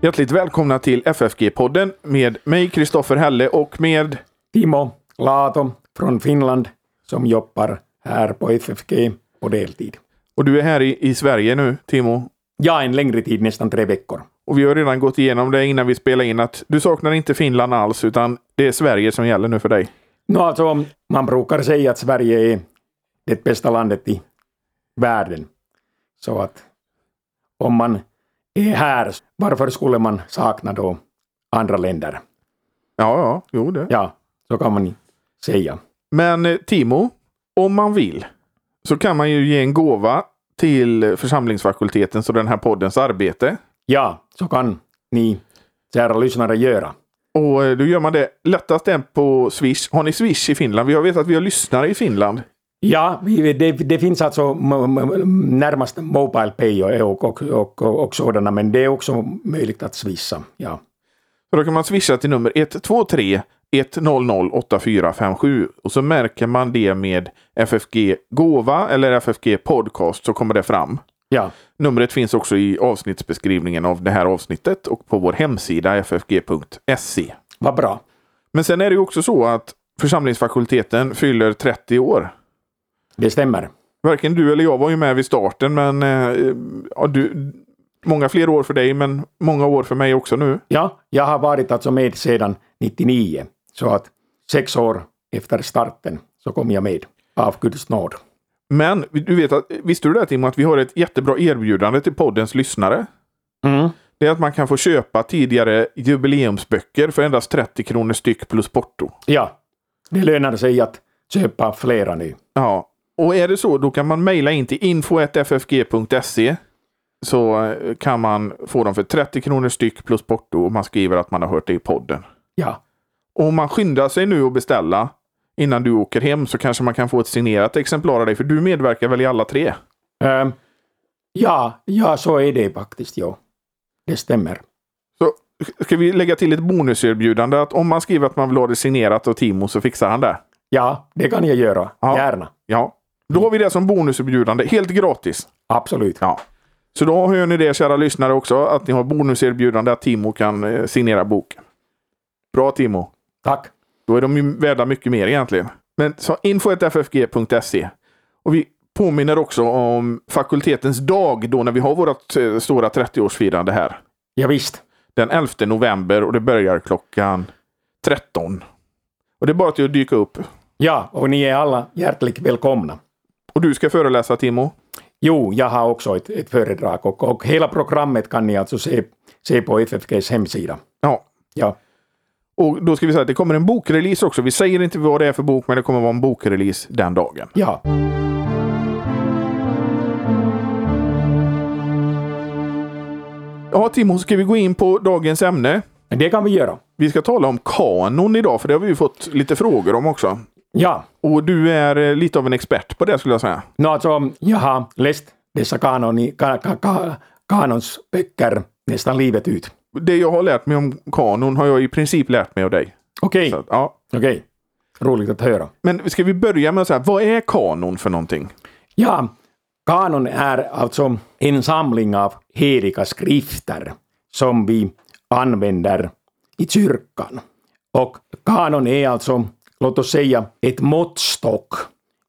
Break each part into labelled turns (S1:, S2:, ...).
S1: Hjärtligt välkomna till FFG-podden med mig, Kristoffer Helle, och med
S2: Timo Laato från Finland som jobbar här på FFG på deltid.
S1: Och du är här i, i Sverige nu, Timo.
S2: Ja, en längre tid, nästan tre veckor.
S1: Och vi har redan gått igenom det innan vi spelade in att du saknar inte Finland alls, utan det är Sverige som gäller nu för dig.
S2: No, alltså, man brukar säga att Sverige är det bästa landet i världen. Så att om man är här, varför skulle man sakna då andra länder?
S1: Ja, ja, jo det.
S2: Ja, så kan man säga.
S1: Men eh, Timo, om man vill så kan man ju ge en gåva till församlingsfakultetens och den här poddens arbete.
S2: Ja, så kan ni kära lyssnare göra.
S1: Och eh, då gör man det lättast än på Swish. Har ni Swish i Finland? Vi har vetat att vi har lyssnare i Finland.
S2: Ja, det, det finns alltså närmast Mobile Pay och, och, och, och, och sådana, men det är också möjligt att swisha. Ja.
S1: Så då kan man swisha till nummer 123 100 8457 och så märker man det med FFG Gåva eller FFG Podcast så kommer det fram.
S2: Ja.
S1: Numret finns också i avsnittsbeskrivningen av det här avsnittet och på vår hemsida ffg.se.
S2: Vad bra.
S1: Men sen är det ju också så att församlingsfakulteten fyller 30 år.
S2: Det stämmer.
S1: Varken du eller jag var ju med vid starten, men eh, ja, du, många fler år för dig, men många år för mig också nu.
S2: Ja, jag har varit alltså med sedan 99, så att sex år efter starten så kom jag med av Guds nåd.
S1: Men du vet att, visste du det Timo, att vi har ett jättebra erbjudande till poddens lyssnare?
S2: Mm.
S1: Det är att man kan få köpa tidigare jubileumsböcker för endast 30 kronor styck plus porto.
S2: Ja, det lönar sig att köpa flera nu.
S1: Ja, och är det så då kan man mejla in till info.ffg.se så eh, kan man få dem för 30 kronor styck plus porto och man skriver att man har hört det i podden.
S2: Ja,
S1: Och om man skyndar sig nu att beställa innan du åker hem så kanske man kan få ett signerat exemplar av dig, för du medverkar väl i alla tre?
S2: Ehm, ja, ja, så är det faktiskt, ja. Det stämmer.
S1: Så ska vi lägga till ett bonuserbjudande att om man skriver att man vill ha det signerat av Timo så fixar han det?
S2: Ja, det kan jag göra.
S1: Ja.
S2: Gärna.
S1: Ja. Då har vi det som bonuserbjudande, helt gratis.
S2: Absolut.
S1: Ja. Så då hör ni det kära lyssnare också, att ni har bonuserbjudande att Timo kan eh, signera boken. Bra Timo!
S2: Tack.
S1: Då är de ju värda mycket mer egentligen. Men så info.ffg.se. Och vi påminner också om fakultetens dag då när vi har vårt eh, stora 30-årsfirande här.
S2: Ja, visst.
S1: Den 11 november och det börjar klockan 13. Och det är bara till att dyka upp.
S2: Ja, och ni är alla hjärtligt välkomna.
S1: Och du ska föreläsa Timo.
S2: Jo, jag har också ett, ett föredrag och, och hela programmet kan ni alltså se, se på FFGs hemsida.
S1: Ja.
S2: Ja,
S1: Och då ska vi säga att det kommer en bokrelease också. Vi säger inte vad det är för bok, men det kommer vara en bokrelease den dagen.
S2: ja.
S1: Ja, Timo, ska vi gå in på dagens ämne?
S2: Det kan vi göra.
S1: Vi ska tala om kanon idag, för det har vi ju fått lite frågor om också.
S2: Ja,
S1: Och du är eh, lite av en expert på det skulle jag säga.
S2: no, alltså, jag har läst dessa kanoni, ka, ka, ka, kanonsböcker nästan livet ut.
S1: Det jag har lärt mig om kanon har jag i princip lärt mig av dig.
S2: Okej,
S1: att, ja.
S2: okej. Roligt att höra.
S1: Men ska vi börja med att säga, vad är kanon för någonting?
S2: Ja, kanon är alltså en samling av heliga skrifter som vi använder i kyrkan. Och kanon är alltså, låt oss säga, ett måttstock.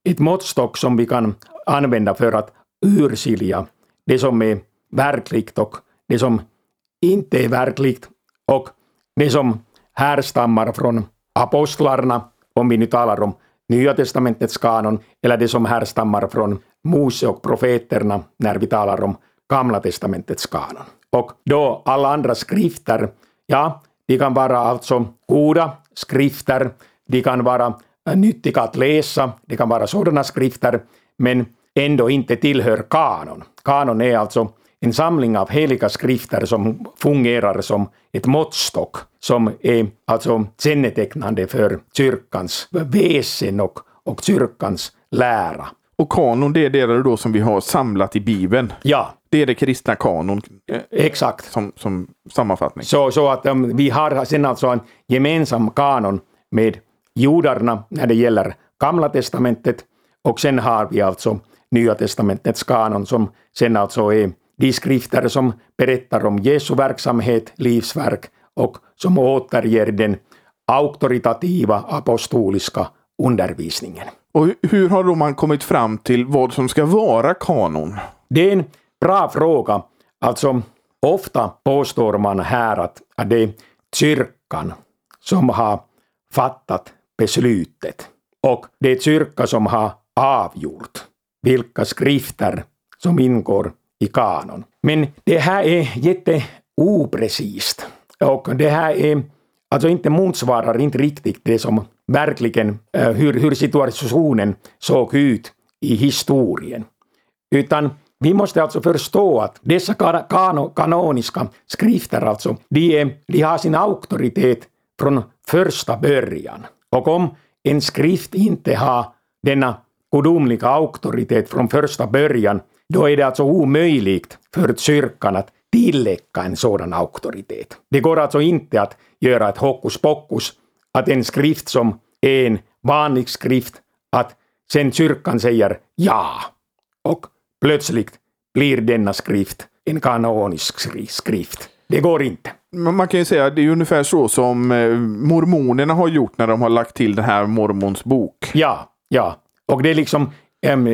S2: Ett måttstock som vi kan använda för att urskilja det som är verkligt och det som inte är verkligt och det som härstammar från apostlarna, om vi nu talar om Nya testamentets kanon, eller det som härstammar från Mose och profeterna när vi talar om Gamla testamentets kanon. Och då alla andra skrifter, ja, de kan vara alltså goda skrifter, de kan vara äh, nyttiga att läsa, det kan vara sådana skrifter, men ändå inte tillhör kanon. Kanon är alltså en samling av heliga skrifter som fungerar som ett måttstock som är alltså kännetecknande för kyrkans väsen och, och kyrkans lära.
S1: Och kanon, det är det då som vi har samlat i Bibeln.
S2: Ja,
S1: Det är det kristna kanon eh,
S2: exakt.
S1: som, som sammanfattning.
S2: Så, så att um, vi har sen alltså en gemensam kanon med judarna när det gäller Gamla testamentet och sen har vi alltså Nya testamentets kanon som sen alltså är de skrifter som berättar om Jesu verksamhet, livsverk och som återger den auktoritativa apostoliska undervisningen.
S1: Och hur har då man kommit fram till vad som ska vara kanon?
S2: Det är en bra fråga. Alltså, ofta påstår man här att, att det är kyrkan som har fattat beslutet. Och det är kyrkan som har avgjort vilka skrifter som ingår i kanon. Men det här är jätteoprecist. Och det här är alltså inte motsvarar inte riktigt det som verkligen eh, hur, hur situationen såg ut i historien. Utan vi måste alltså förstå att dessa kano, kanoniska skrifter alltså, de, är, de har sin auktoritet från första början. Och om en skrift inte har denna gudomliga auktoritet från första början, då är det alltså omöjligt för kyrkan att tillägga en sådan auktoritet. Det går alltså inte att göra ett hokus pokus, att en skrift som är en vanlig skrift, att sen kyrkan säger ja, och plötsligt blir denna skrift en kanonisk skrift. Det går inte.
S1: Man kan ju säga att det är ungefär så som eh, mormonerna har gjort när de har lagt till den här mormons bok.
S2: Ja, ja. Och det, liksom,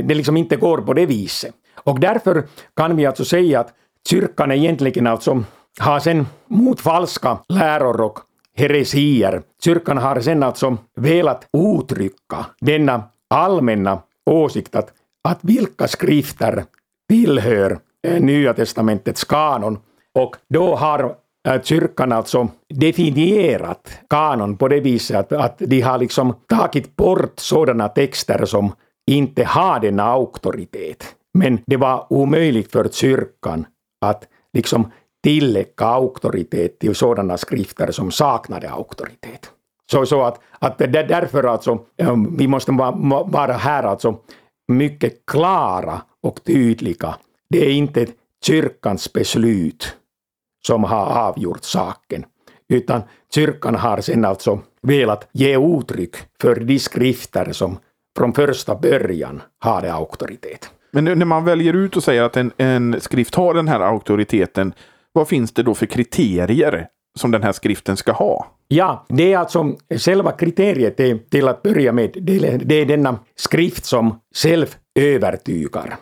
S2: det liksom inte går på det viset. Och därför kan vi alltså säga att kyrkan egentligen alltså har sen mot falska läror och heresier, kyrkan har sen alltså velat uttrycka denna allmänna åsikt att, att vilka skrifter tillhör eh, Nya testamentets kanon. Och då har äh, kyrkan alltså definierat kanon på det viset att, att de har liksom tagit bort sådana texter som inte har denna auktoritet. Men det var omöjligt för kyrkan att liksom tillägga auktoritet till sådana skrifter som saknade auktoritet. Så, så att, att det därför alltså, ähm, vi måste vara här alltså mycket klara och tydliga. Det är inte kyrkans beslut som har avgjort saken, utan kyrkan har sen alltså velat ge uttryck för de skrifter som från första början hade auktoritet.
S1: Men när man väljer ut och säger att en, en skrift har den här auktoriteten, vad finns det då för kriterier som den här skriften ska ha?
S2: Ja, det är alltså själva kriteriet är, till att börja med, det är denna skrift som själv övertygar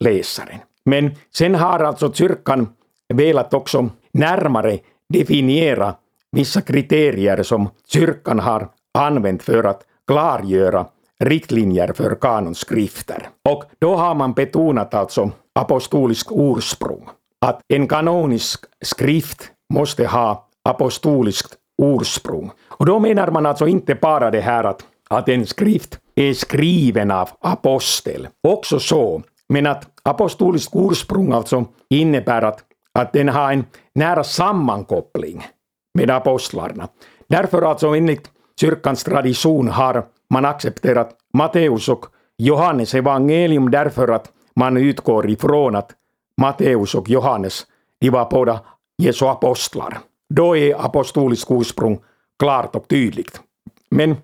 S2: läsaren. Men sen har alltså kyrkan velat också närmare definiera vissa kriterier som kyrkan har använt för att klargöra riktlinjer för kanonskrifter. Och då har man betonat alltså apostolisk ursprung. Att en kanonisk skrift måste ha apostoliskt ursprung. Och då menar man alltså inte bara det här att, att en skrift är skriven av apostel. Också så, men att apostoliskt ursprung alltså innebär att, att den har en nära sammankoppling med apostlarna. Därför alltså enligt kyrkans tradition har man accepterat Matteus och Johannes evangelium därför att man utgår ifrån att Matteus och Johannes, de var båda Jesu apostlar. Då är apostolisk ursprung klart och tydligt. Men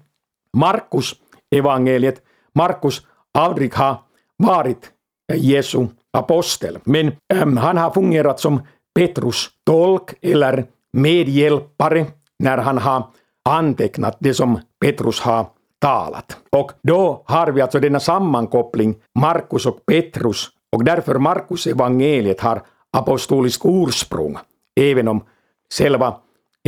S2: Markus evangeliet, Markus aldrig har varit Jesu apostel, men äm, han har fungerat som Petrus tolk eller medhjälpare när han har antecknat det som Petrus har talat. Och då har vi alltså denna sammankoppling Markus och Petrus och därför Markus evangeliet har apostolisk ursprung, även om själva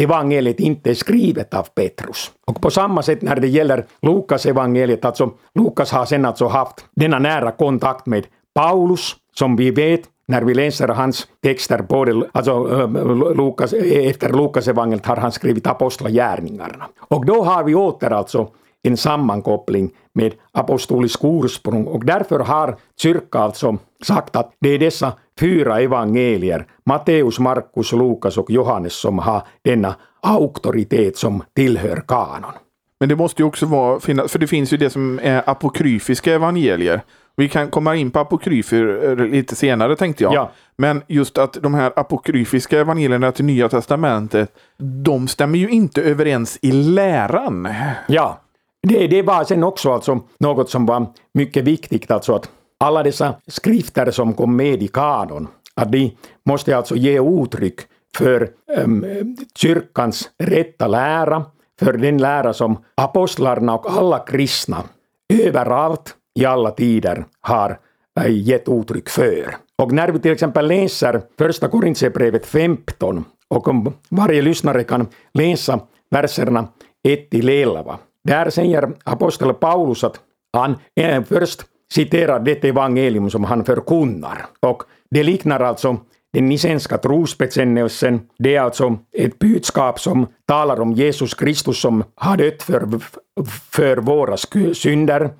S2: evangeliet inte är skrivet av Petrus. Och på samma sätt när det gäller Lukas evangeliet, alltså Lukas har sen alltså haft denna nära kontakt med Paulus, som vi vet när vi läser hans texter, både, alltså, eh, Lukas, eh, efter Lukasevangeliet har han skrivit apostlagärningarna. Och då har vi åter alltså en sammankoppling med apostolisk ursprung och därför har kyrkan alltså sagt att det är dessa fyra evangelier, Matteus, Markus, Lukas och Johannes, som har denna auktoritet som tillhör kanon.
S1: Men det måste ju också vara, för det finns ju det som är apokryfiska evangelier. Vi kan komma in på apokryfer eh, lite senare tänkte jag. Ja. Men just att de här apokryfiska evangelierna till Nya Testamentet, de stämmer ju inte överens i läran.
S2: Ja, det, det var sen också alltså något som var mycket viktigt, alltså att alla dessa skrifter som kom med i kanon, att de måste alltså ge uttryck för um, kyrkans rätta lära, för den lära som apostlarna och alla kristna överallt i alla tider har äh, gett uttryck för. Och när vi till exempel läser första Korintierbrevet 15 och om varje lyssnare kan läsa verserna 1 till 11. Där säger apostel Paulus att han eh, först citerar det evangelium som han förkunnar. Och det liknar alltså den nicenska trosbekännelsen. Det är alltså ett budskap som talar om Jesus Kristus som har dött för, för våra synder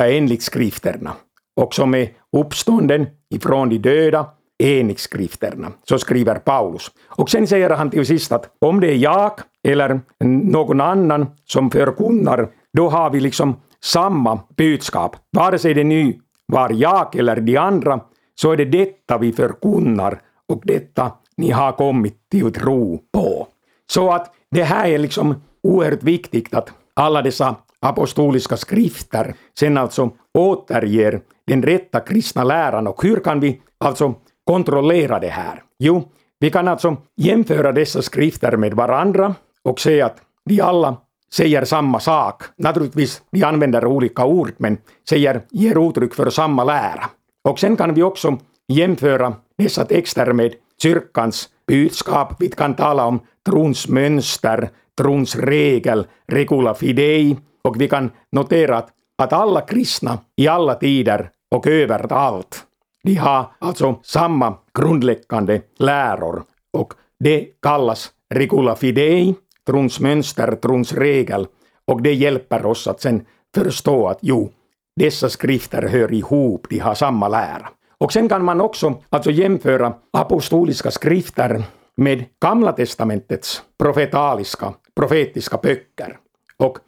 S2: är enligt skrifterna och som är uppstånden ifrån de döda enligt skrifterna. Så skriver Paulus. Och sen säger han till sist att om det är jag eller någon annan som förkunnar, då har vi liksom samma budskap. Vare sig det nu var jag eller de andra, så är det detta vi förkunnar och detta ni har kommit till tro på. Så att det här är liksom oerhört viktigt att alla dessa apostoliska skrifter sen alltså återger den rätta kristna läran och hur kan vi alltså kontrollera det här? Jo, vi kan alltså jämföra dessa skrifter med varandra och se att de alla säger samma sak. Naturligtvis, de använder olika ord, men säger, ger uttryck för samma lära. Och sen kan vi också jämföra dessa texter med kyrkans budskap. Vi kan tala om trons mönster, trons regel, regula fidei, och vi kan notera att, att alla kristna i alla tider och överallt, de har alltså samma grundläggande läror och det kallas regula fidei, trons mönster, trons regel och det hjälper oss att sen förstå att jo, dessa skrifter hör ihop, de har samma lära. Och sen kan man också alltså jämföra apostoliska skrifter med Gamla testamentets profetaliska, profetiska böcker. Och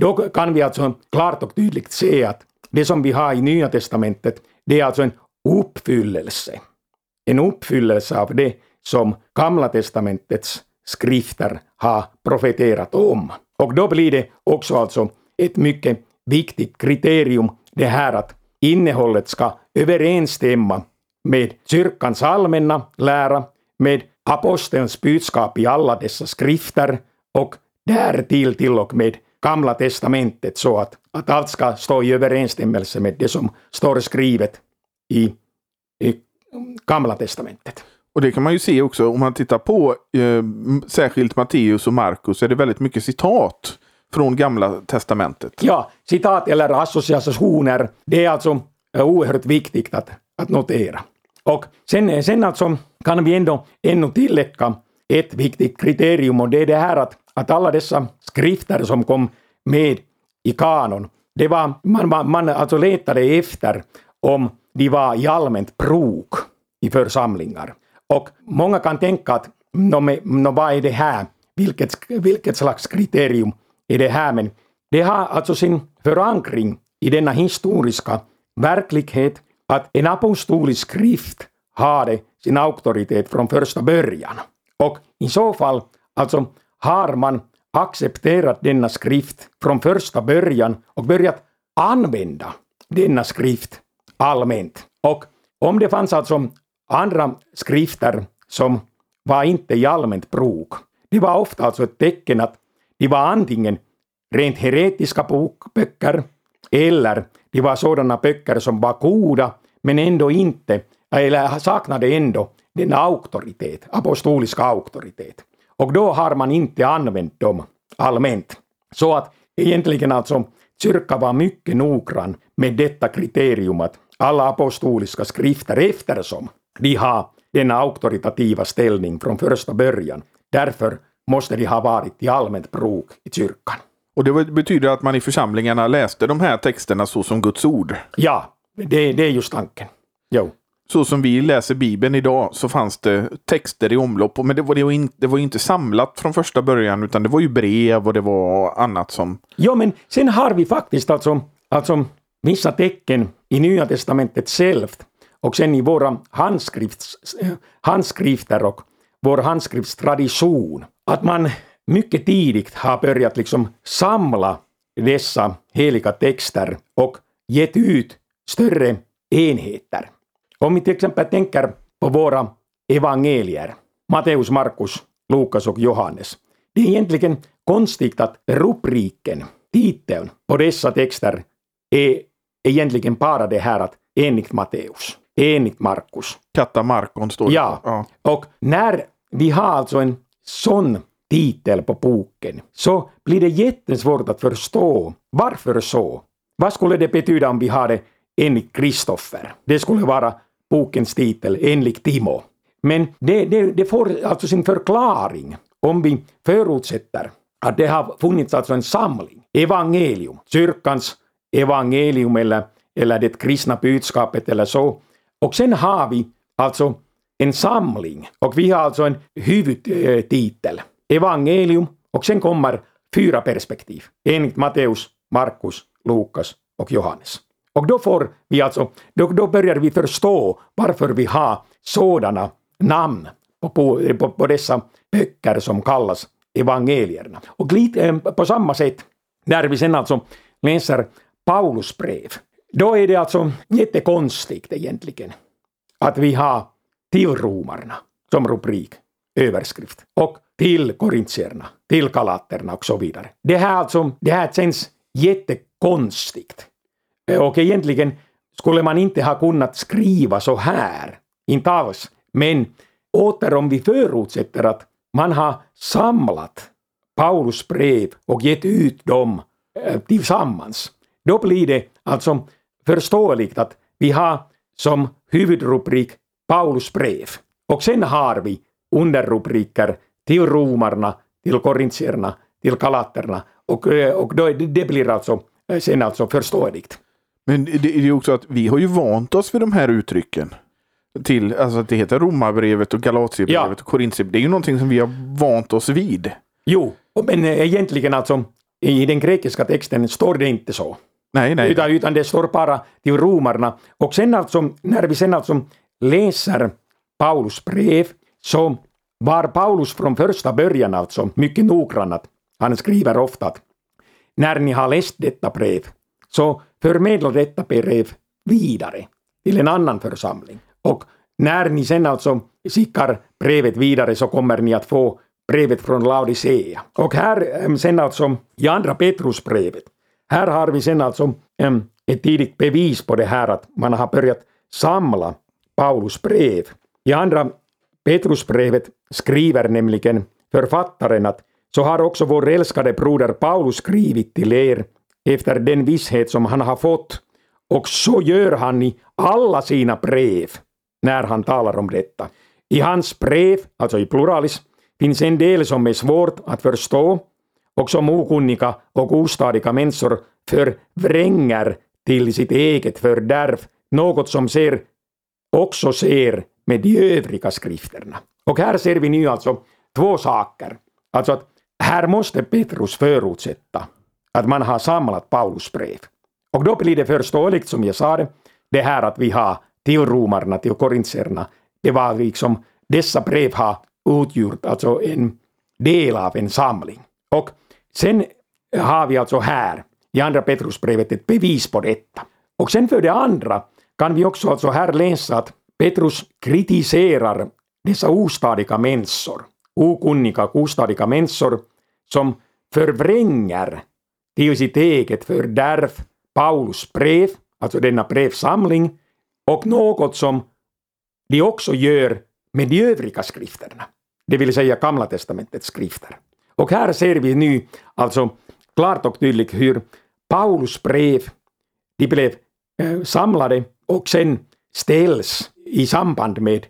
S2: då kan vi alltså klart och tydligt se att det som vi har i Nya testamentet, det är alltså en uppfyllelse. En uppfyllelse av det som Gamla testamentets skrifter har profeterat om. Och då blir det också alltså ett mycket viktigt kriterium det här att innehållet ska överensstämma med kyrkans allmänna lära, med apostelns budskap i alla dessa skrifter och därtill till och med Gamla testamentet så att, att allt ska stå i överensstämmelse med det som står skrivet i, i Gamla testamentet.
S1: Och det kan man ju se också om man tittar på eh, särskilt Matteus och Markus är det väldigt mycket citat från Gamla Testamentet.
S2: Ja, citat eller associationer, det är alltså eh, oerhört viktigt att, att notera. Och sen, sen alltså kan vi ändå ännu tillägga ett viktigt kriterium och det är det här att, att alla dessa skrifter som kom med i kanon, det var, man, man, man alltså letade efter om de var i allmänt bruk i församlingar. Och många kan tänka att no, no, vad är det här? Vilket, vilket slags kriterium är det här? Men det har alltså sin förankring i denna historiska verklighet att en apostolisk skrift hade sin auktoritet från första början. Och i så fall alltså har man accepterat denna skrift från första början och börjat använda denna skrift allmänt. Och om det fanns alltså andra skrifter som var inte i allmänt bruk, det var ofta alltså ett tecken att de var antingen rent heretiska böcker eller de var sådana böcker som var goda men ändå inte, eller saknade ändå den auktoritet, apostoliska auktoritet. Och då har man inte använt dem allmänt. Så att egentligen alltså kyrkan var mycket noggrann med detta kriterium att alla apostoliska skrifter eftersom de har denna auktoritativa ställning från första början. Därför måste de ha varit i allmänt bruk i kyrkan.
S1: Och det betyder att man i församlingarna läste de här texterna så som Guds ord?
S2: Ja, det, det är just tanken. Jo.
S1: Så som vi läser Bibeln idag så fanns det texter i omlopp. Men det var, det, var inte, det var inte samlat från första början utan det var ju brev och det var annat som...
S2: Ja, men sen har vi faktiskt alltså, alltså vissa tecken i Nya Testamentet självt och sen i våra handskrifter och vår handskriftstradition. Att man mycket tidigt har börjat liksom samla dessa heliga texter och gett ut större enheter. Om vi till exempel tänker på våra evangelier, Matteus, Markus, Lukas och Johannes. Det är egentligen konstigt att rubriken, titeln på dessa texter är egentligen bara det här att enligt Matteus, enligt Markus.
S1: Katta Markon står det.
S2: Ja. ja, och när vi har alltså en sån titel på boken så blir det jättesvårt att förstå varför så. Vad skulle det betyda om vi har det enligt Kristoffer? Det skulle vara bokens titel enligt Timo. Men det, det, det får alltså sin förklaring om vi förutsätter att det har funnits alltså en samling, evangelium, kyrkans evangelium eller, eller det kristna budskapet eller så. Och sen har vi alltså en samling och vi har alltså en huvudtitel, evangelium, och sen kommer fyra perspektiv enligt Matteus, Markus, Lukas och Johannes. Och då får vi alltså, då, då börjar vi förstå varför vi har sådana namn på, på, på, dessa böcker som kallas evangelierna. Och lite eh, på samma sätt när vi sen alltså läser Paulus brev, då är det alltså jättekonstigt egentligen att vi har till romarna som rubrik, överskrift, och till korintierna, till galaterna och så vidare. Det här, alltså, det här känns jättekonstigt. Eh, och egentligen skulle man inte ha kunnat skriva så här, inte alls. Men åter om vi förutsätter att man har samlat Paulus brev och gett ut dem eh, tillsammans, då blir det alltså förståeligt att vi har som huvudrubrik Paulus brev. Och sen har vi underrubriker till romarna, till korintierna, till galaterna och, eh, och då, det blir alltså sen alltså förståeligt.
S1: Men det är ju också att vi har ju vant oss vid de här uttrycken. Till, alltså att det heter Romarbrevet och Galatierbrevet ja. och Korintierbrevet. Det är ju någonting som vi har vant oss vid.
S2: Jo, men egentligen alltså i den grekiska texten står det inte så.
S1: Nej, nej.
S2: Utan, utan det står bara till romarna. Och sen alltså, när vi sen alltså läser Paulus brev så var Paulus från första början alltså mycket noggrann. Han skriver ofta att när ni har läst detta brev så förmedla detta brev vidare till en annan församling. Och när ni sen alltså skickar brevet vidare så kommer ni att få brevet från Laodicea. Och här sen alltså i andra Petrusbrevet, här har vi sen alltså ett tidigt bevis på det här att man har börjat samla Paulus brev. I andra Petrusbrevet skriver nämligen författaren att så har också vår älskade broder Paulus skrivit till er efter den visshet som han har fått och så gör han i alla sina brev när han talar om detta. I hans brev, alltså i pluralis, finns en del som är svårt att förstå och som okunniga och ostadiga människor förvränger till sitt eget fördärv, något som ser, också ser med de övriga skrifterna. Och här ser vi nu alltså två saker. Alltså att här måste Petrus förutsätta att man har samlat Paulus brev. Och då blir det förståeligt, som jag sa det, det här att vi har till romarna, till korintierna, det var liksom, dessa brev har utgjort alltså en del av en samling. Och sen har vi alltså här i andra Petrusbrevet ett bevis på detta. Och sen för det andra kan vi också alltså här läsa att Petrus kritiserar dessa ostadiga människor, okunniga ostadiga människor som förvränger till sitt eget fördärv Paulus brev, alltså denna brevsamling, och något som de också gör med de övriga skrifterna, det vill säga Gamla testamentets skrifter. Och här ser vi nu alltså klart och tydligt hur Paulus brev, de blev eh, samlade och sen ställs i samband med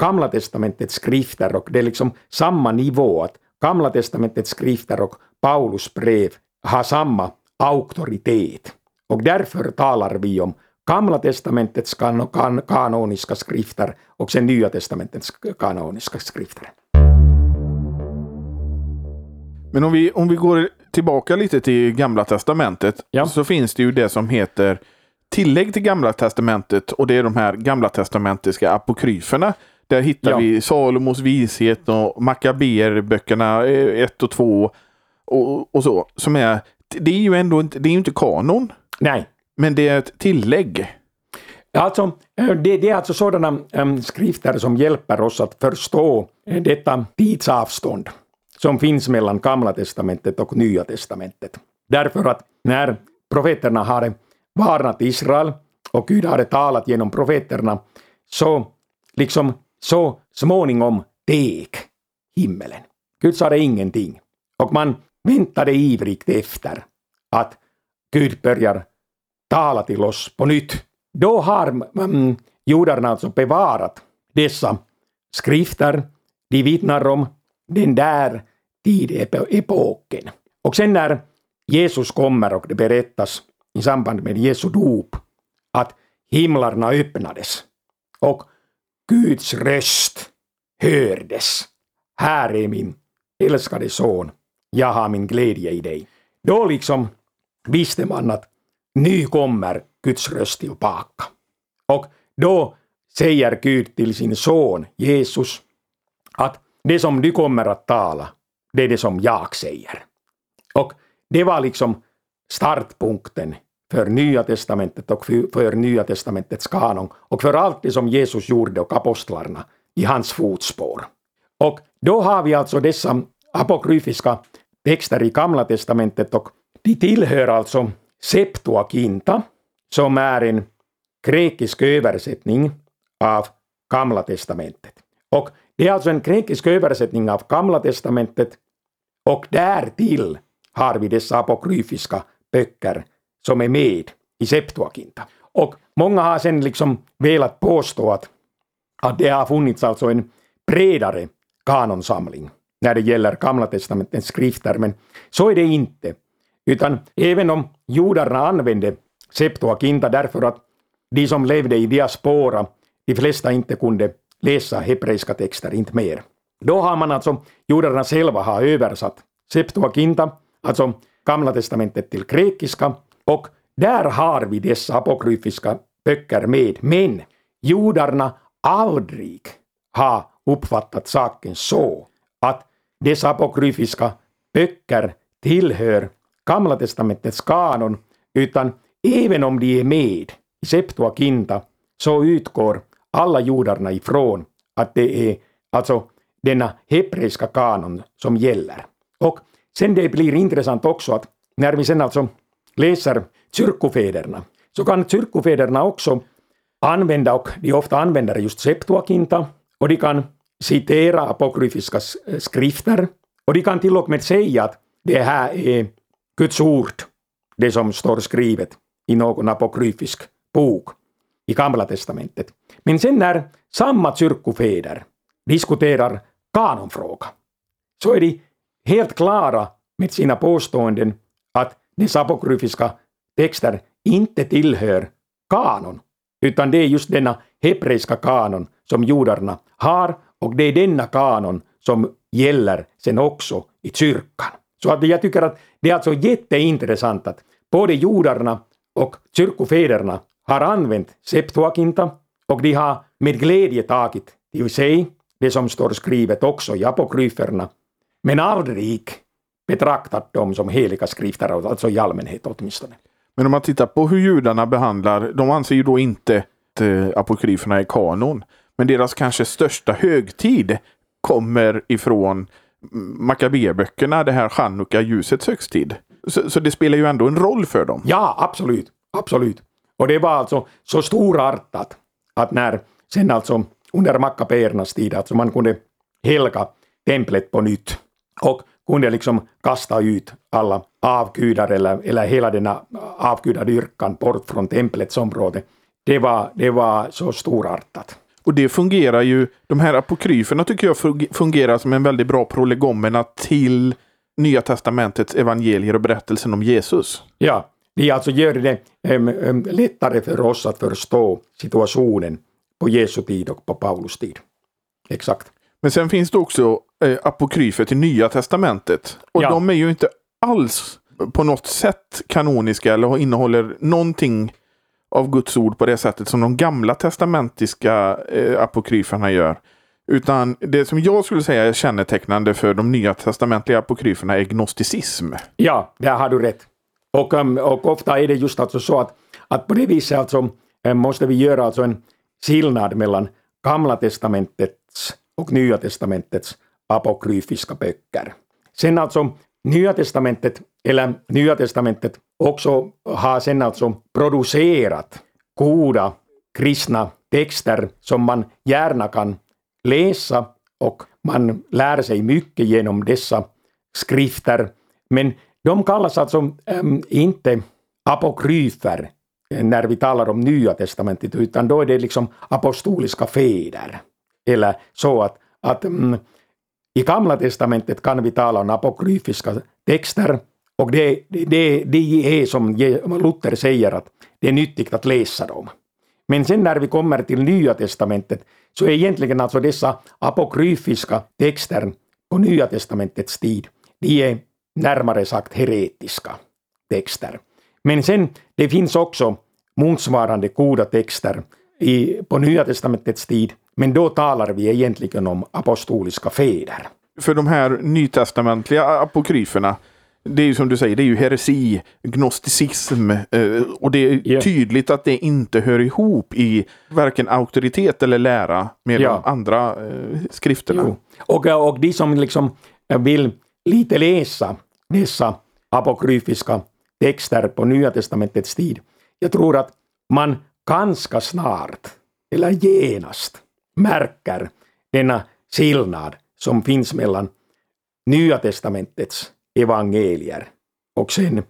S2: Gamla testamentets skrifter och det är liksom samma nivå att Gamla testamentets skrifter och Paulus brev har samma auktoritet. Och därför talar vi om Gamla testamentets kan kan kanoniska skrifter och sen Nya testamentets kanoniska skrifter.
S1: Men om vi, om vi går tillbaka lite till Gamla testamentet ja. så finns det ju det som heter tillägg till Gamla testamentet och det är de här gamla testamentiska apokryferna. Där hittar ja. vi Salomos vishet och Makaberböckerna 1 och 2 och, och så. Som är, det är ju ändå inte, det är inte kanon.
S2: Nej.
S1: Men det är ett tillägg.
S2: Alltså, eh, det, det är alltså sådana um, skrifter som hjälper oss att förstå detta tidsavstånd som finns mellan Gamla testamentet och Nya testamentet. Därför att när profeterna hade varnat Israel och Gud hade talat genom profeterna så liksom så småningom deg himmelen. Gud sa det ingenting. Och man väntade ivrigt efter att Gud börjar tala till oss på nytt. Då har mm, judarna alltså bevarat dessa skrifter. De vittnar om den där tidepoken. Och sen när Jesus kommer och det berättas i samband med Jesu dop att himlarna öppnades och Guds röst hördes. Här är min älskade son, jag har min glädje i dig. Då liksom visste man att nu kommer Guds röst tillbaka. Och då säger Gud till sin son Jesus att det som du kommer att tala, det är det som jag säger. Och det var liksom startpunkten för Nya testamentet och för Nya testamentets kanon och för allt det som Jesus gjorde och apostlarna i hans fotspår. Och då har vi alltså dessa apokryfiska texter i Gamla testamentet och de tillhör alltså Septuaginta som är en grekisk översättning av Gamla testamentet. Och det är alltså en grekisk översättning av Gamla testamentet och därtill har vi dessa apokryfiska böcker som är med i Septuaginta. Och många har sen liksom velat påstå att, att det har funnits alltså en bredare kanonsamling när det gäller Gamla testamentets skrifter, men så är det inte. Utan även om judarna använde Septuaginta därför att de som levde i diaspora, de flesta inte kunde läsa hebreiska texter, inte mer. Då har man alltså, judarna själva har översatt Septuaginta, alltså Gamla testamentet till grekiska, och där har vi dessa apokryfiska böcker med, men judarna aldrig har uppfattat saken så att dessa apokryfiska böcker tillhör Gamla testamentets kanon, utan även om de är med i Septuaginta så utgår alla judarna ifrån att det är alltså denna hebreiska kanon som gäller. Och sen det blir intressant också att när vi sen alltså läser kyrkofäderna så kan kyrkofäderna också använda, och de ofta använder just Septuaginta, och de kan citera apokryfiska skrifter, och de kan till och med säga att det här är Guds ord, det som står skrivet i någon apokryfisk bok i Gamla testamentet. Men sen när samma kyrkofäder diskuterar kanonfråga så är de helt klara med sina påståenden att dessa apokryfiska texter inte tillhör kanon, utan det är just denna hebreiska kanon som judarna har och det är denna kanon som gäller sen också i kyrkan. Så att jag tycker att det är alltså jätteintressant att både judarna och kyrkofäderna har använt Septuaginta och de har med glädje tagit till sig det som står skrivet också i apokryferna, men aldrig betraktat dem som heliga skrifter, alltså i allmänhet åtminstone.
S1: Men om man tittar på hur judarna behandlar, de anser ju då inte att eh, apokryferna är kanon. Men deras kanske största högtid kommer ifrån Makabeböckerna, det här Chanukka, ljusets högtid. Så, så, det spelar ju ändå en roll för dem.
S2: Ja, absolut. Absolut. Och det var alltså så storartat att när sen alltså under mackapeernas tid, alltså man kunde helga templet på nytt och kunde liksom kasta ut alla avgudar eller, eller hela denna avgudadyrkan bort från templets område. Det var, det var så storartat.
S1: Och det fungerar ju, de här apokryferna tycker jag fungerar som en väldigt bra prolegomena till Nya Testamentets evangelier och berättelsen om Jesus.
S2: Ja, det alltså gör det äm, äm, lättare för oss att förstå situationen på Jesu tid och på Paulus tid. Exakt.
S1: Men sen finns det också eh, apokryfer till Nya Testamentet. Och ja. de är ju inte alls på något sätt kanoniska eller innehåller någonting av Guds ord på det sättet som de gamla testamentiska eh, apokryferna gör. Utan det som jag skulle säga är kännetecknande för de nya testamentliga apokryferna är gnosticism.
S2: Ja, där har du rätt. Och, um, och ofta är det just alltså så att, att på det viset alltså eh, måste vi göra alltså en skillnad mellan Gamla testamentets och Nya testamentets apokryfiska böcker. Sen alltså Nya testamentet, eller Nya testamentet också har sen alltså producerat goda kristna texter som man gärna kan läsa och man lär sig mycket genom dessa skrifter. Men de kallas alltså äm, inte apokryfer när vi talar om Nya testamentet, utan då är det liksom apostoliska fäder. Eller så att, att mm, i Gamla testamentet kan vi tala om apokryfiska texter och det, det, det är som Luther säger att det är nyttigt att läsa dem. Men sen när vi kommer till Nya testamentet så är egentligen alltså dessa apokryfiska texter på Nya testamentets tid, de är närmare sagt heretiska texter. Men sen, det finns också motsvarande goda texter i, på Nya testamentets tid, men då talar vi egentligen om apostoliska fäder.
S1: För de här nytestamentliga apokryferna, det är ju som du säger, det är ju heresi, gnosticism eh, och det är yeah. tydligt att det inte hör ihop i varken auktoritet eller lära med ja. de andra eh, skrifterna.
S2: Och, och de som liksom vill lite läsa dessa apokryfiska texter på Nya testamentets tid, jag tror att man ganska snart, eller genast, märker denna skillnad som finns mellan Nya testamentets evangelier och sen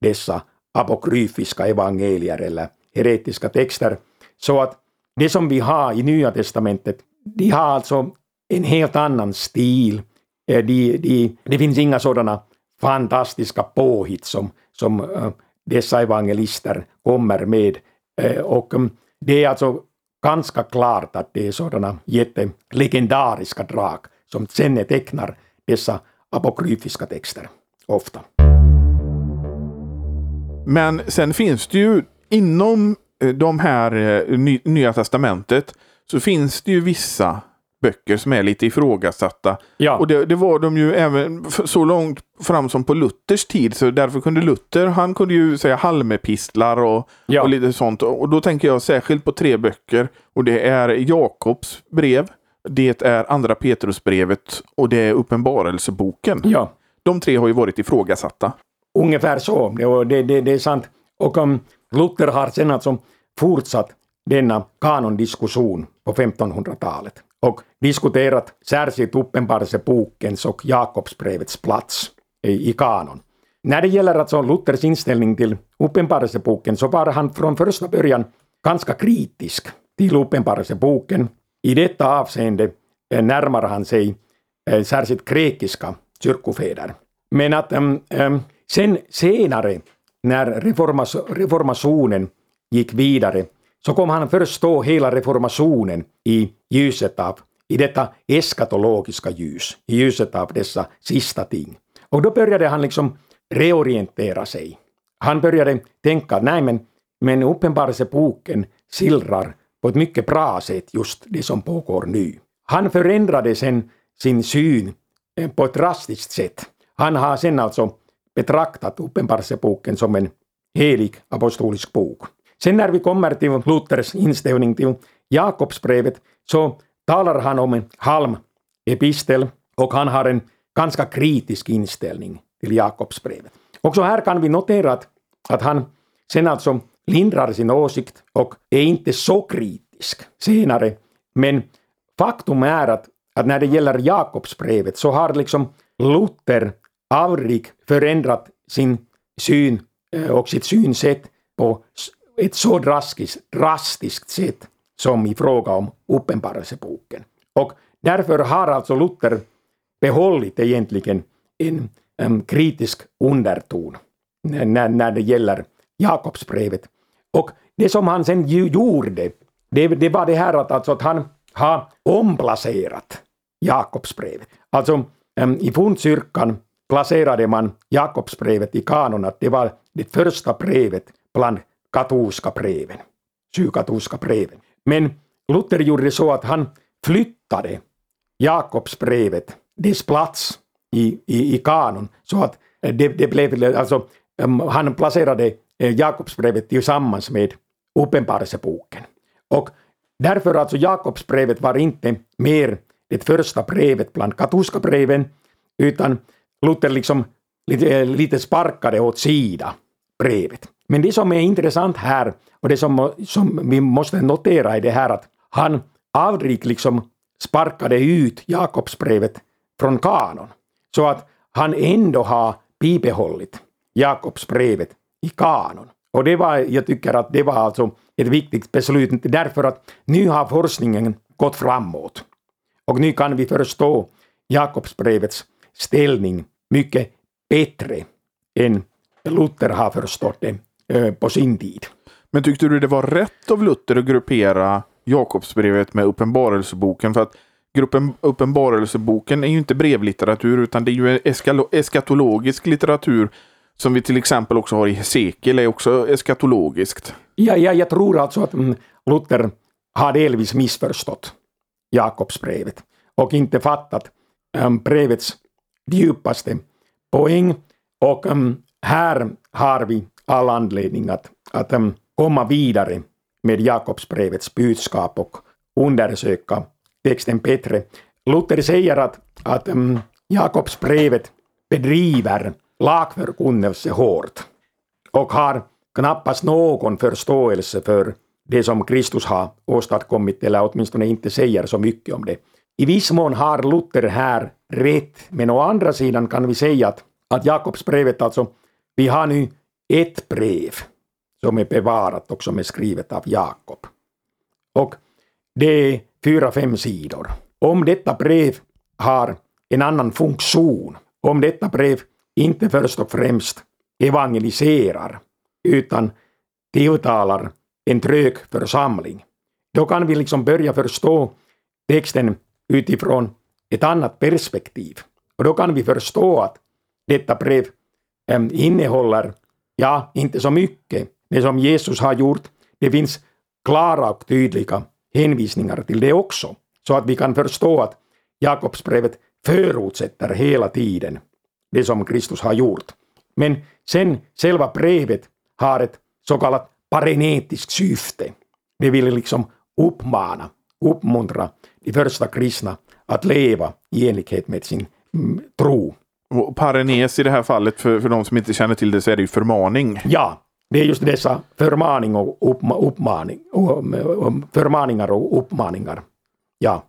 S2: dessa apokryfiska evangelier eller heretiska texter. Så att det som vi har i Nya testamentet, de har alltså en helt annan stil. Eh, de, de, det finns inga sådana fantastiska påhitt som, som eh, dessa evangelister kommer med. Eh, och mm, det är alltså ganska klart att det är sådana jättelegendariska drag som kännetecknar dessa apokryfiska texter, ofta.
S1: Men sen finns det ju inom eh, de här eh, Nya Testamentet så finns det ju vissa böcker som är lite ifrågasatta. Ja. Och det, det, var de ju även så långt fram som på Luthers tid. Så därför kunde Luther, han kunde ju säga halmepistlar och, ja. och lite sånt. Och då tänker jag särskilt på tre böcker. Och det är Jakobs brev, det är Andra Petrusbrevet och det är Uppenbarelseboken. Ja. De tre har ju varit ifrågasatta.
S2: Ungefär så, det, det, det är sant. Och um, Luther har sen alltså fortsatt denna kanondiskussion på 1500-talet och diskuterat särskilt Uppenbarelsebokens och Jakobsbrevets plats i, i kanon. När det gäller alltså Luthers inställning till Uppenbarelseboken så var han från första början ganska kritisk till Uppenbarelseboken detta avseende eh, närmar han sig eh, särskilt grekiska kyrkofäder. Men att eh, sen senare, när reformas, reformationen gick vidare, så kom han förstå hela reformationen i ljuset av, i detta eskatologiska ljus, i ljuset av dessa sista ting. Och då började han liksom reorientera sig. Han började tänka, nej men, men uppenbarelseboken silrar på ett mycket bra sätt just det som pågår nu. Han förändrade sen sin syn eh, på ett drastiskt sätt. Han har sen alltså betraktat Uppenbarelseboken som en helig apostolisk bok. Sen när vi kommer till Luthers inställning till Jakobsbrevet så talar han om en halmepistel och han har en ganska kritisk inställning till Jakobsbrevet. Också här kan vi notera att, att han sen alltså lindrar sin åsikt och är inte så kritisk senare. Men faktum är att, att när det gäller Jakobsbrevet så har liksom Luther aldrig förändrat sin syn eh, och sitt synsätt på ett så drastiskt, drastiskt sätt som i fråga om Uppenbarelseboken. Och därför har alltså Luther behållit egentligen en, en kritisk underton när, när det gäller Jakobsbrevet. Och det som han sen gjorde, det, det var det här att, alltså att han har omplacerat Jakobsbrevet. Alltså i Fundkyrkan placerade man Jakobsbrevet i kanon, att det var det första brevet bland katolska breven, sykatolska breven. Men Luther gjorde det så att han flyttade Jakobsbrevet, dess plats i, i, i kanon, så att det, det blev, alltså, han placerade Eh, Jakobsbrevet tillsammans med Uppenbarelseboken. Och därför alltså Jakobsbrevet var inte mer det första brevet bland katolska breven, utan Luther liksom lite, eh, lite sparkade åt sida brevet. Men det som är intressant här och det som, som vi måste notera är det här att han aldrig liksom sparkade ut Jakobsbrevet från kanon. Så att han ändå har bibehållit Jakobsbrevet i kanon. Och det var, jag tycker att det var alltså ett viktigt beslut därför att nu har forskningen gått framåt. Och nu kan vi förstå Jakobsbrevets ställning mycket bättre än Luther har förstått det eh, på sin tid.
S1: Men tyckte du det var rätt av Luther att gruppera Jakobsbrevet med Uppenbarelseboken? För att gruppen Uppenbarelseboken är ju inte brevlitteratur utan det är ju eskatologisk litteratur som vi till exempel också har i Hesekiel är också eskatologiskt.
S2: Ja, ja, jag tror alltså att mm, Luther har delvis missförstått Jakobsbrevet och inte fattat um, brevets djupaste poäng. Och um, här har vi all anledning att, att um, komma vidare med Jakobsbrevets budskap och undersöka texten bättre. Luther säger att, att um, Jakobsbrevet bedriver lagförkunnelse hårt och har knappast någon förståelse för det som Kristus har åstadkommit, eller åtminstone inte säger så mycket om det. I viss mån har Luther här rätt, men å andra sidan kan vi säga att, att Jakobsbrevet alltså, vi har nu ett brev som är bevarat och som är skrivet av Jakob. Och det är fyra, fem sidor. Om detta brev har en annan funktion, om detta brev inte först och främst evangeliserar, utan tilltalar en trög församling. Då kan vi liksom börja förstå texten utifrån ett annat perspektiv. Och då kan vi förstå att detta brev ehm, innehåller, ja, inte så mycket, det som Jesus har gjort. Det finns klara och tydliga hänvisningar till det också. Så att vi kan förstå att Jakobsbrevet förutsätter hela tiden det som Kristus har gjort. Men sen själva brevet har ett så kallat parenetiskt syfte. Det vill liksom uppmana, uppmuntra de första kristna att leva i enlighet med sin mm, tro.
S1: Och parenes i det här fallet, för, för de som inte känner till det, så är det ju förmaning.
S2: Ja, det är just dessa förmaning och uppma, uppmaning, förmaningar och uppmaningar. Ja.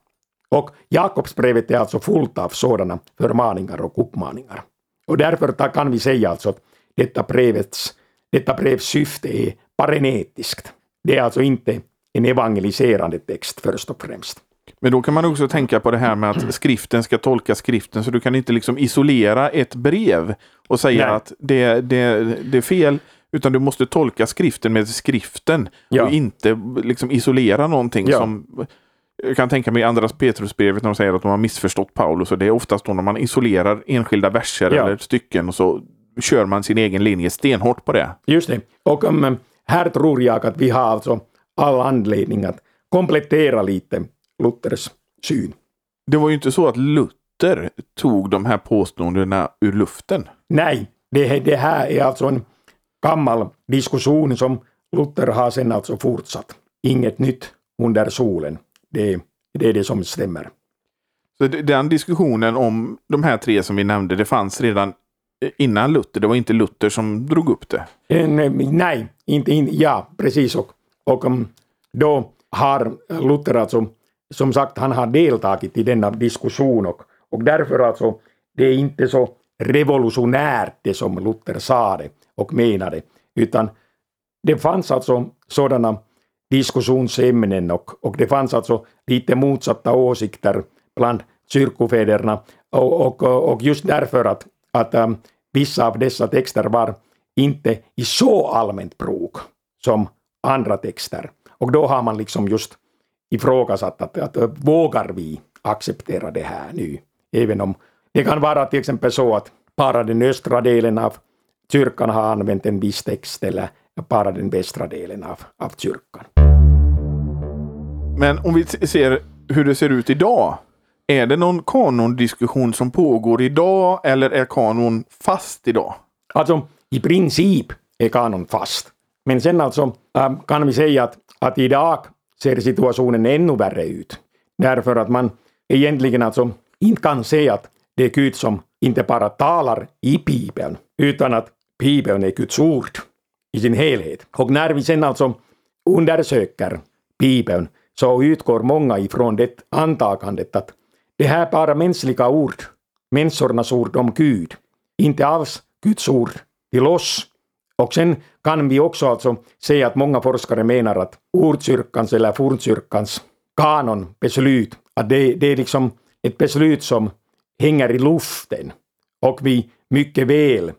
S2: Och Jakobsbrevet är alltså fullt av sådana förmaningar och uppmaningar. Och därför kan vi säga alltså att detta brevets, detta brevs syfte är parenetiskt. Det är alltså inte en evangeliserande text först och främst.
S1: Men då kan man också tänka på det här med att skriften ska tolka skriften, så du kan inte liksom isolera ett brev och säga Nej. att det, det, det är fel, utan du måste tolka skriften med skriften ja. och inte liksom isolera någonting ja. som jag kan tänka mig andras Petrusbrevet när de säger att de har missförstått Paulus. Och det är oftast då när man isolerar enskilda verser ja. eller stycken och så kör man sin egen linje stenhårt på det.
S2: Just det. Och um, här tror jag att vi har alltså all anledning att komplettera lite Luthers syn.
S1: Det var ju inte så att Luther tog de här påståendena ur luften.
S2: Nej, det, det här är alltså en gammal diskussion som Luther har sen alltså fortsatt. Inget nytt under solen. Det, det är det som stämmer.
S1: Så den diskussionen om de här tre som vi nämnde, det fanns redan innan Luther? Det var inte Luther som drog upp det?
S2: Eh, nej, inte, in, ja precis. Och, och um, då har Luther alltså, som sagt, han har deltagit i denna diskussion och, och därför alltså, det är inte så revolutionärt det som Luther sa det och menade, utan det fanns alltså sådana diskussionsämnen och, och det fanns alltså lite motsatta åsikter bland kyrkofäderna och, och, och just därför att, att um, vissa av dessa texter var inte i så allmänt bruk som andra texter. Och då har man liksom just ifrågasatt att, att, att vågar vi acceptera det här nu? Även om det kan vara till exempel så att bara den östra delen av kyrkan har använt en viss text eller bara den västra delen av, av kyrkan.
S1: Men om vi ser hur det ser ut idag. Är det någon kanondiskussion som pågår idag eller är kanon fast idag?
S2: Alltså, i princip är kanon fast. Men sen alltså äh, kan vi säga att, att idag ser situationen ännu värre ut. Därför att man egentligen alltså inte kan säga att det är Gud som inte bara talar i Bibeln, utan att Bibeln är Guds ord i sin helhet. Och när vi sen alltså undersöker Bibeln så utgår många ifrån det antagandet att det här är bara mänskliga ord, människornas ord om Gud, inte alls Guds ord till oss. Och sen kan vi också alltså säga att många forskare menar att ordkyrkans eller fornkyrkans kanonbeslut, att det, det är liksom ett beslut som hänger i luften och vi mycket väl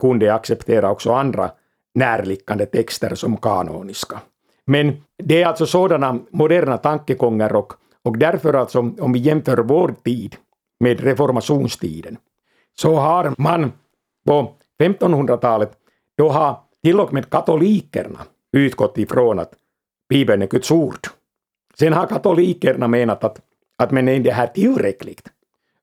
S2: kunde acceptera också andra närliggande texter som kanoniska. Men det är alltså sådana moderna tankegångar och, och därför alltså om vi jämför vår tid med reformationstiden så har man på 1500-talet då har till och med katolikerna utgått ifrån att Bibeln är Guds ord. Sen har katolikerna menat att, att men är det här tillräckligt?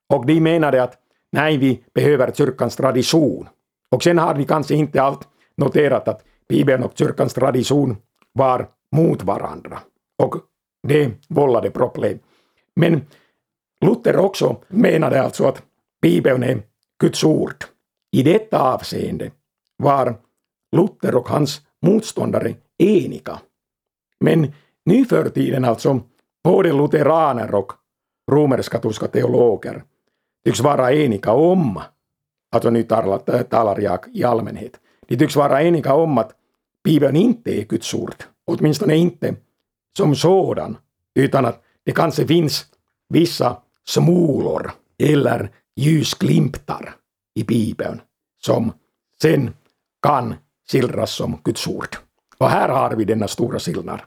S2: Och de menade att nej, vi behöver kyrkans tradition. Och sen har vi kanske inte allt noterat att Bibeln och kyrkans tradition var mot varandra. Och det vållade problem. Men Luther också menade alltså att Bibeln är Guds ord. I detta avseende var Luther och hans motståndare eniga. Men nu för tiden alltså både lutheraner och romersk-katolska teologer tycks vara eniga om, alltså nu talar, talar jag i allmänhet, de tycks vara eniga om att Bibeln inte är Guds ord, åtminstone inte som sådan, utan att det kanske finns vissa smulor eller ljusglimtar i Bibeln som sen kan skildras som Guds ord. Och här har vi denna stora skillnad.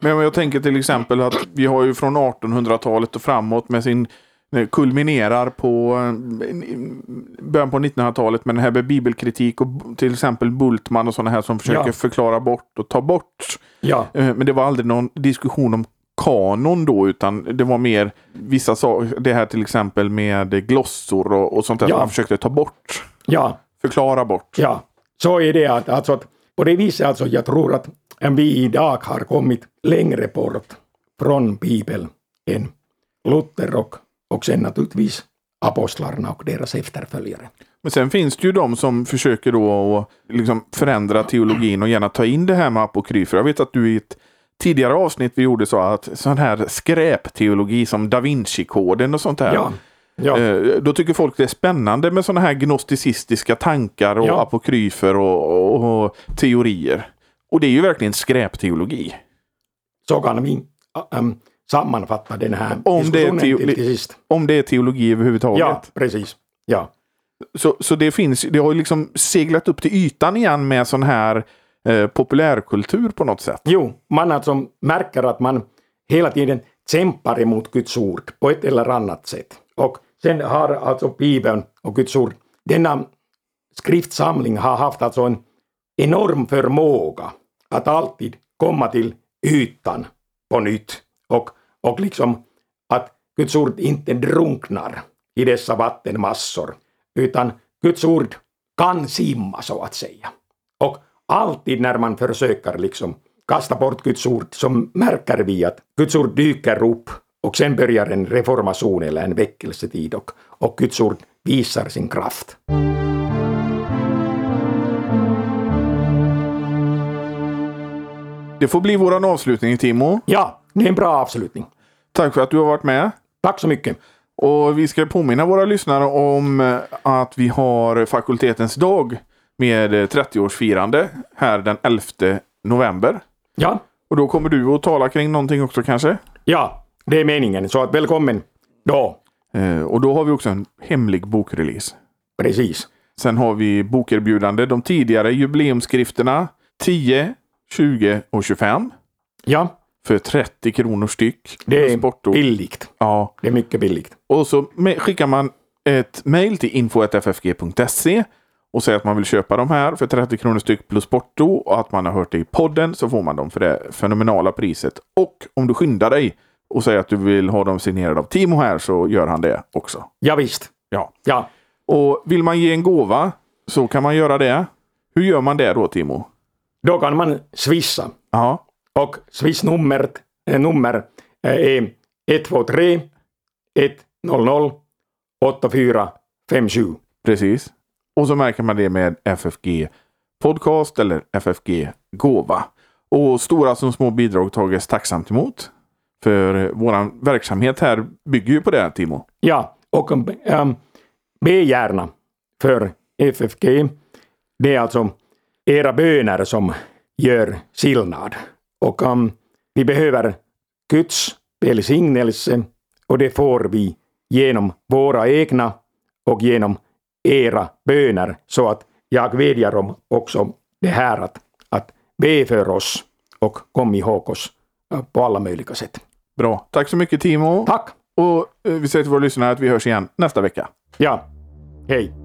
S1: Men jag tänker till exempel att vi har ju från 1800-talet och framåt med sin kulminerar på början på 1900-talet med den här med bibelkritik och till exempel Bultman och sådana här som försöker ja. förklara bort och ta bort.
S2: Ja.
S1: Eh, men det var aldrig någon diskussion om kanon då utan det var mer vissa saker, det här till exempel med glossor och, och sånt där ja. som man försökte ta bort.
S2: Ja.
S1: Förklara bort.
S2: Ja, så är det att, alltså att på det viset alltså jag tror att vi idag har kommit längre bort från Bibeln än Luther och och sen naturligtvis apostlarna och deras efterföljare.
S1: Men sen finns det ju de som försöker då att liksom förändra teologin och gärna ta in det här med apokryfer. Jag vet att du i ett tidigare avsnitt vi gjorde sa att sån här skräpteologi som da Vinci-koden och sånt där.
S2: Ja. Ja.
S1: Eh, då tycker folk det är spännande med sådana här gnosticistiska tankar och ja. apokryfer och, och, och, teorier. Och det är ju verkligen skräpteologi.
S2: Så kan vi um, sammanfatta den här
S1: om diskussionen det är till, till sist. Om det är teologi överhuvudtaget?
S2: Ja, precis. Ja.
S1: Så, så det finns, det har liksom seglat upp till ytan igen med sån här eh, populärkultur på något sätt?
S2: Jo, man alltså märker att man hela tiden kämpar emot Guds ord på ett eller annat sätt. Och sen har alltså Bibeln och Guds ord, denna skriftsamling har haft alltså en enorm förmåga att alltid komma till ytan på nytt och, och liksom att Guds ord inte drunknar i dessa vattenmassor, utan Guds ord kan simma så att säga. Och alltid när man försöker liksom kasta bort Guds ord så märker vi att Guds ord dyker upp och sen börjar en reformation eller en väckelsetid och, och Guds ord visar sin kraft.
S1: Det får bli våran avslutning Timo.
S2: Ja, det är en bra avslutning.
S1: Tack för att du har varit med.
S2: Tack så mycket.
S1: Och vi ska påminna våra lyssnare om eh, att vi har fakultetens dag med 30-årsfirande eh, här den 11 november.
S2: Ja.
S1: Och då kommer du att tala kring någonting också kanske?
S2: Ja, det är meningen. Så att välkommen då.
S1: Eh, och då har vi också en hemlig bokrelease.
S2: Precis.
S1: Sen har vi bokerbjudande. De tidigare jubileumsskrifterna 10, 20 och 25.
S2: Ja
S1: för 30 kronor styck.
S2: Det är billigt.
S1: Ja.
S2: Det är mycket billigt.
S1: Och så skickar man ett mail till info.ffg.se och säger att man vill köpa de här för 30 kronor styck plus porto och att man har hört det i podden så får man dem för det fenomenala priset. Och om du skyndar dig och säger att du vill ha dem signerade av Timo här så gör han det också.
S2: Ja, visst.
S1: Ja.
S2: ja.
S1: Och vill man ge en gåva så kan man göra det. Hur gör man det då Timo?
S2: då kan man swissa.
S1: Ja.
S2: Och swissnumret äh, nummer är 123 100 8457.
S1: Precis. Och så märker man det med FFG Podcast eller FFG Gåva. Och stora som små bidrag tages tacksamt emot. För vår verksamhet här bygger ju på det, Timo.
S2: Ja, och um, be gärna för FFG. Det är alltså era böner som gör skillnad. Och um, vi behöver Guds välsignelse och det får vi genom våra egna och genom era böner. Så att jag vädjar om också det här att, att be för oss och kom ihåg oss uh, på alla möjliga sätt.
S1: Bra. Tack så mycket Timo.
S2: Tack.
S1: Och eh, vi säger till våra lyssnare att vi hörs igen nästa vecka.
S2: Ja.
S1: Hej.